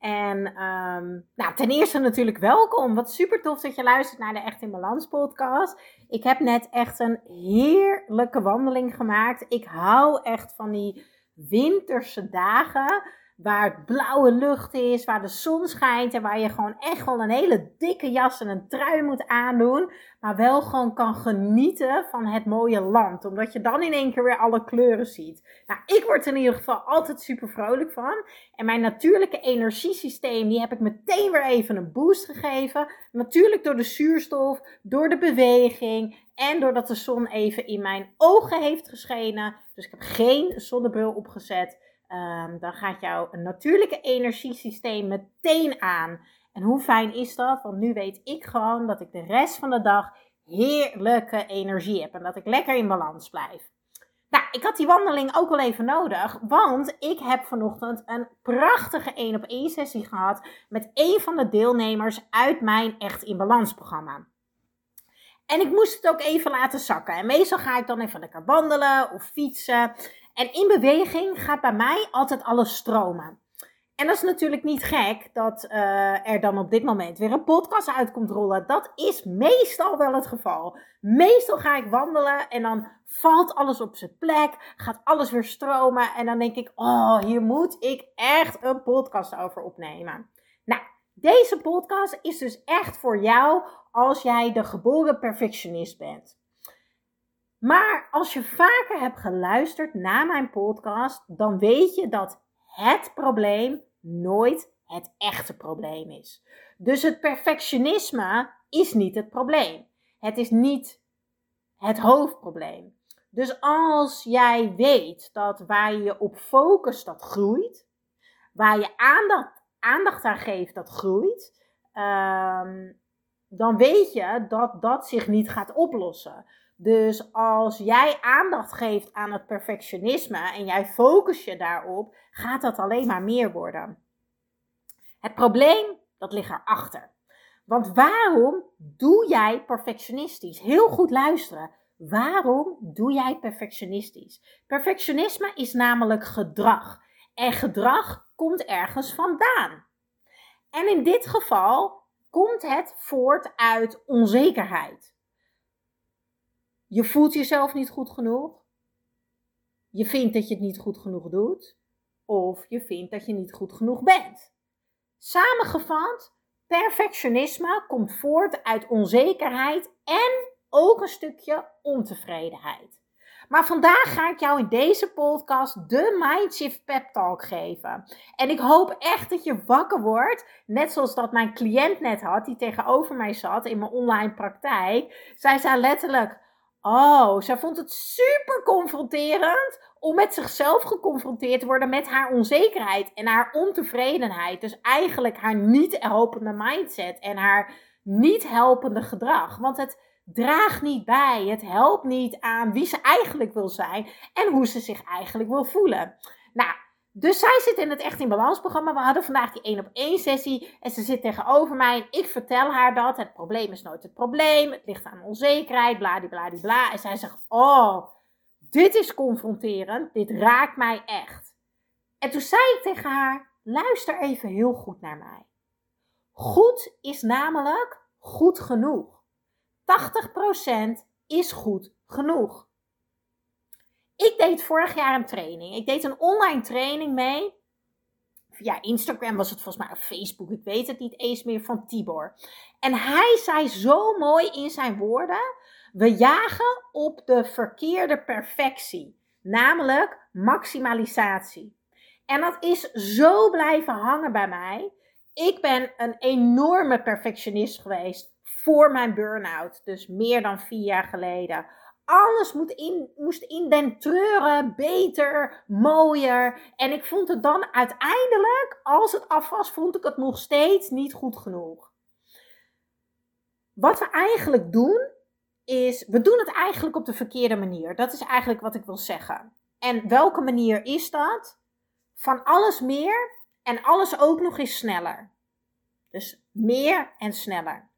En um, nou, ten eerste natuurlijk welkom. Wat super tof dat je luistert naar de Echt in Balans podcast. Ik heb net echt een heerlijke wandeling gemaakt. Ik hou echt van die winterse dagen waar het blauwe lucht is, waar de zon schijnt en waar je gewoon echt wel een hele dikke jas en een trui moet aandoen, maar wel gewoon kan genieten van het mooie land, omdat je dan in één keer weer alle kleuren ziet. Nou, ik word er in ieder geval altijd super vrolijk van en mijn natuurlijke energiesysteem, die heb ik meteen weer even een boost gegeven. Natuurlijk door de zuurstof, door de beweging en doordat de zon even in mijn ogen heeft geschenen. Dus ik heb geen zonnebril opgezet. Um, dan gaat jouw natuurlijke energiesysteem meteen aan. En hoe fijn is dat? Want nu weet ik gewoon dat ik de rest van de dag heerlijke energie heb en dat ik lekker in balans blijf. Nou, ik had die wandeling ook wel even nodig, want ik heb vanochtend een prachtige 1 op 1 sessie gehad met een van de deelnemers uit mijn Echt in Balans programma. En ik moest het ook even laten zakken. En meestal ga ik dan even lekker wandelen of fietsen. En in beweging gaat bij mij altijd alles stromen. En dat is natuurlijk niet gek dat uh, er dan op dit moment weer een podcast uit komt rollen. Dat is meestal wel het geval. Meestal ga ik wandelen en dan valt alles op zijn plek, gaat alles weer stromen. En dan denk ik, oh, hier moet ik echt een podcast over opnemen. Nou, deze podcast is dus echt voor jou als jij de geboren perfectionist bent. Maar als je vaker hebt geluisterd naar mijn podcast, dan weet je dat het probleem nooit het echte probleem is. Dus het perfectionisme is niet het probleem. Het is niet het hoofdprobleem. Dus als jij weet dat waar je op focust, dat groeit. Waar je aandacht, aandacht aan geeft, dat groeit. Um, dan weet je dat dat zich niet gaat oplossen. Dus als jij aandacht geeft aan het perfectionisme en jij focus je daarop, gaat dat alleen maar meer worden. Het probleem, dat ligt erachter. Want waarom doe jij perfectionistisch? Heel goed luisteren. Waarom doe jij perfectionistisch? Perfectionisme is namelijk gedrag. En gedrag komt ergens vandaan. En in dit geval komt het voort uit onzekerheid. Je voelt jezelf niet goed genoeg. Je vindt dat je het niet goed genoeg doet. Of je vindt dat je niet goed genoeg bent. Samengevat, perfectionisme komt voort uit onzekerheid en ook een stukje ontevredenheid. Maar vandaag ga ik jou in deze podcast de Mindshift Pep Talk geven. En ik hoop echt dat je wakker wordt. Net zoals dat mijn cliënt net had, die tegenover mij zat in mijn online praktijk. Zij zei letterlijk: Oh, zij vond het super confronterend om met zichzelf geconfronteerd te worden met haar onzekerheid en haar ontevredenheid. Dus eigenlijk haar niet helpende mindset en haar niet helpende gedrag. Want het draagt niet bij, het helpt niet aan wie ze eigenlijk wil zijn en hoe ze zich eigenlijk wil voelen. Nou, dus zij zit in het Echt in Balans programma. We hadden vandaag die één op één sessie. En ze zit tegenover mij en ik vertel haar dat. Het probleem is nooit het probleem. Het ligt aan onzekerheid, bladibladibla. En zij zegt, oh, dit is confronterend. Dit raakt mij echt. En toen zei ik tegen haar, luister even heel goed naar mij. Goed is namelijk goed genoeg. 80% is goed genoeg. Ik deed vorig jaar een training. Ik deed een online training mee. Via Instagram was het volgens mij, of Facebook, ik weet het niet eens meer, van Tibor. En hij zei zo mooi in zijn woorden: We jagen op de verkeerde perfectie, namelijk maximalisatie. En dat is zo blijven hangen bij mij. Ik ben een enorme perfectionist geweest voor mijn burn-out. Dus meer dan vier jaar geleden. Alles moet in, moest treuren, beter, mooier. En ik vond het dan uiteindelijk, als het af was, vond ik het nog steeds niet goed genoeg. Wat we eigenlijk doen, is, we doen het eigenlijk op de verkeerde manier. Dat is eigenlijk wat ik wil zeggen. En welke manier is dat? Van alles meer en alles ook nog eens sneller. Dus meer en sneller.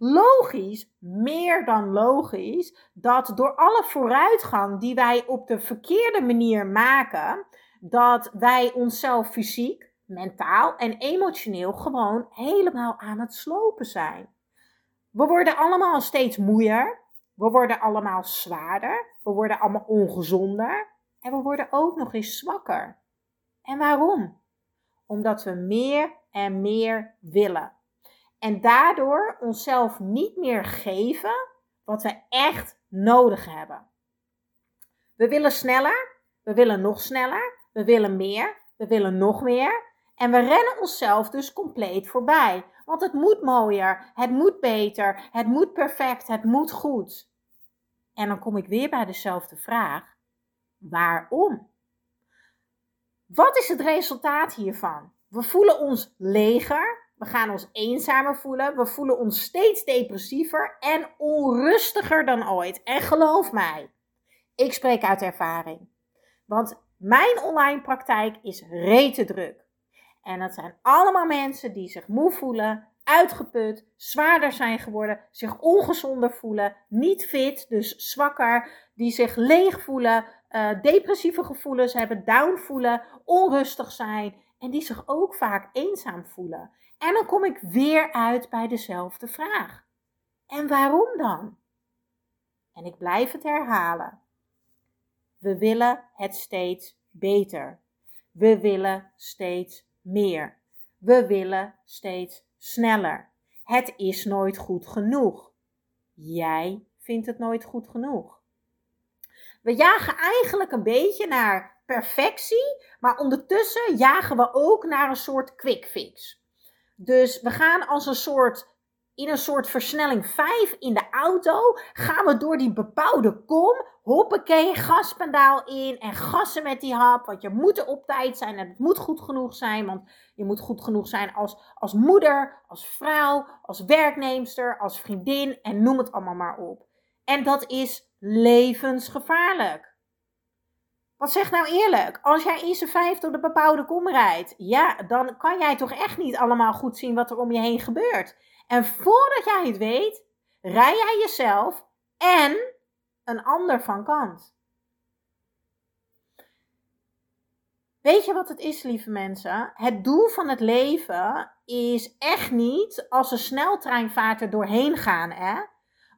Logisch, meer dan logisch, dat door alle vooruitgang die wij op de verkeerde manier maken, dat wij onszelf fysiek, mentaal en emotioneel gewoon helemaal aan het slopen zijn. We worden allemaal steeds moeier. We worden allemaal zwaarder. We worden allemaal ongezonder. En we worden ook nog eens zwakker. En waarom? Omdat we meer en meer willen. En daardoor onszelf niet meer geven wat we echt nodig hebben. We willen sneller, we willen nog sneller, we willen meer, we willen nog meer. En we rennen onszelf dus compleet voorbij. Want het moet mooier, het moet beter, het moet perfect, het moet goed. En dan kom ik weer bij dezelfde vraag: waarom? Wat is het resultaat hiervan? We voelen ons leger, we gaan ons eenzamer voelen, we voelen ons steeds depressiever en onrustiger dan ooit. En geloof mij, ik spreek uit ervaring. Want mijn online praktijk is rete druk. En dat zijn allemaal mensen die zich moe voelen, uitgeput, zwaarder zijn geworden, zich ongezonder voelen, niet fit, dus zwakker, die zich leeg voelen, uh, depressieve gevoelens hebben, down voelen, onrustig zijn en die zich ook vaak eenzaam voelen. En dan kom ik weer uit bij dezelfde vraag. En waarom dan? En ik blijf het herhalen. We willen het steeds beter. We willen steeds meer. We willen steeds sneller. Het is nooit goed genoeg. Jij vindt het nooit goed genoeg. We jagen eigenlijk een beetje naar perfectie, maar ondertussen jagen we ook naar een soort quick fix. Dus we gaan als een soort in een soort versnelling 5 in de auto gaan we door die bepaalde kom. Hoppakee, gaspedaal in en gassen met die hap. Want je moet er op tijd zijn en het moet goed genoeg zijn. Want je moet goed genoeg zijn als, als moeder, als vrouw, als werknemster, als vriendin en noem het allemaal maar op. En dat is levensgevaarlijk. Wat zeg nou eerlijk? Als jij in z'n vijf door de bepaalde kom rijdt, ja, dan kan jij toch echt niet allemaal goed zien wat er om je heen gebeurt. En voordat jij het weet, rij jij jezelf en een ander van kant. Weet je wat het is, lieve mensen? Het doel van het leven is echt niet als een sneltreinvaart er doorheen gaan, hè?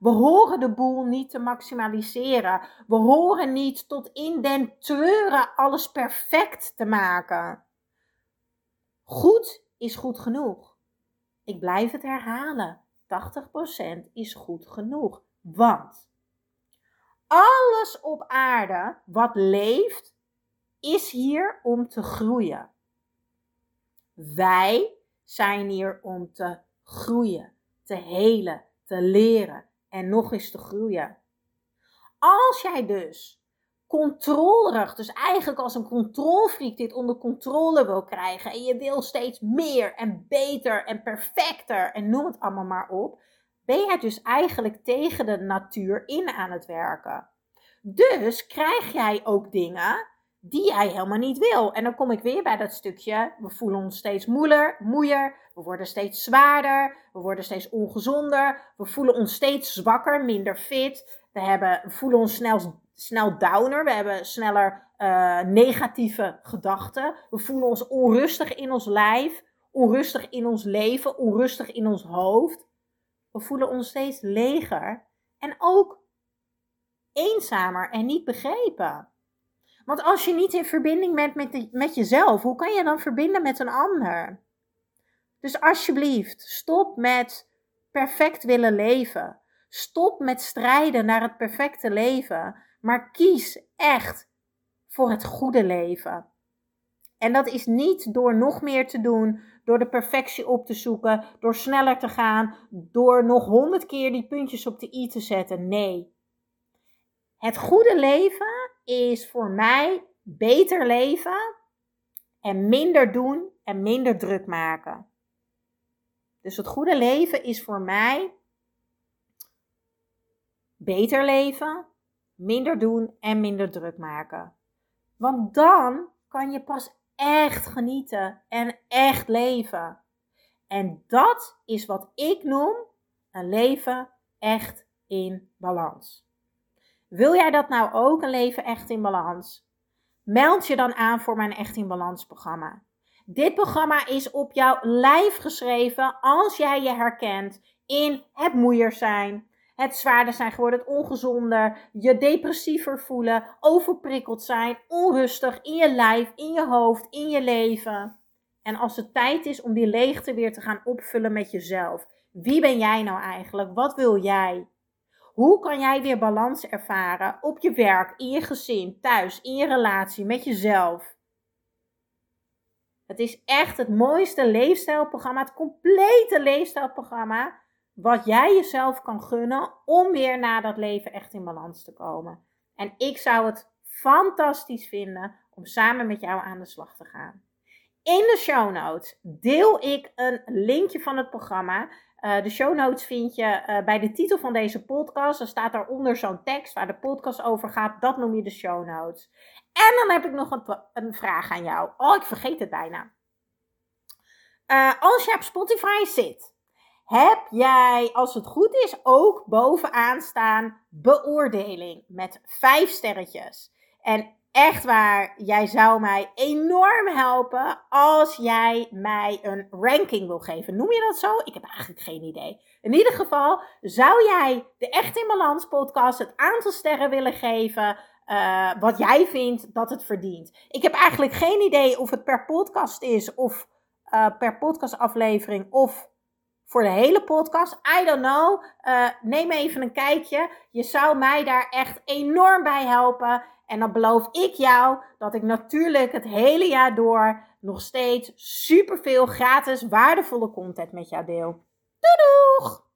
We horen de boel niet te maximaliseren. We horen niet tot in den treuren alles perfect te maken. Goed is goed genoeg. Ik blijf het herhalen. 80% is goed genoeg. Want alles op aarde wat leeft, is hier om te groeien. Wij zijn hier om te groeien, te helen, te leren en nog eens te groeien. Als jij dus controlerig, dus eigenlijk als een controlfreak dit onder controle wil krijgen en je wil steeds meer en beter en perfecter en noem het allemaal maar op, ben jij dus eigenlijk tegen de natuur in aan het werken. Dus krijg jij ook dingen die jij helemaal niet wil. En dan kom ik weer bij dat stukje, we voelen ons steeds moeier, moeier, we worden steeds zwaarder, we worden steeds ongezonder, we voelen ons steeds zwakker, minder fit, we, hebben, voelen ons snel snel downer. We hebben sneller uh, negatieve gedachten. We voelen ons onrustig in ons lijf, onrustig in ons leven, onrustig in ons hoofd. We voelen ons steeds leger en ook eenzamer en niet begrepen. Want als je niet in verbinding bent met, met jezelf, hoe kan je dan verbinden met een ander? Dus alsjeblieft, stop met perfect willen leven. Stop met strijden naar het perfecte leven maar kies echt voor het goede leven. En dat is niet door nog meer te doen, door de perfectie op te zoeken, door sneller te gaan, door nog honderd keer die puntjes op de i te zetten. Nee. Het goede leven is voor mij beter leven en minder doen en minder druk maken. Dus het goede leven is voor mij beter leven, minder doen en minder druk maken. Want dan kan je pas echt genieten en echt leven. En dat is wat ik noem een leven echt in balans. Wil jij dat nou ook, een leven echt in balans? Meld je dan aan voor mijn Echt in Balans programma. Dit programma is op jouw lijf geschreven als jij je herkent in het moeier zijn, het zwaarder zijn geworden, het ongezonder, je depressiever voelen, overprikkeld zijn, onrustig in je lijf, in je hoofd, in je leven. En als het tijd is om die leegte weer te gaan opvullen met jezelf. Wie ben jij nou eigenlijk? Wat wil jij? Hoe kan jij weer balans ervaren op je werk, in je gezin, thuis, in je relatie, met jezelf? Het is echt het mooiste leefstijlprogramma, het complete leefstijlprogramma wat jij jezelf kan gunnen om weer naar dat leven echt in balans te komen. En ik zou het fantastisch vinden om samen met jou aan de slag te gaan. In de show notes deel ik een linkje van het programma. Uh, de show notes vind je uh, bij de titel van deze podcast. Er staat daaronder zo'n tekst waar de podcast over gaat. Dat noem je de show notes. En dan heb ik nog een, een vraag aan jou. Oh, ik vergeet het bijna. Uh, als je op Spotify zit heb jij, als het goed is, ook bovenaan staan beoordeling met vijf sterretjes. En echt waar, jij zou mij enorm helpen als jij mij een ranking wil geven. Noem je dat zo? Ik heb eigenlijk geen idee. In ieder geval, zou jij de Echt in Balans podcast het aantal sterren willen geven uh, wat jij vindt dat het verdient? Ik heb eigenlijk geen idee of het per podcast is of uh, per podcastaflevering of voor de hele podcast. I don't know. Uh, neem even een kijkje. Je zou mij daar echt enorm bij helpen. En dan beloof ik jou dat ik natuurlijk het hele jaar door nog steeds superveel gratis waardevolle content met jou deel. Doei doeg!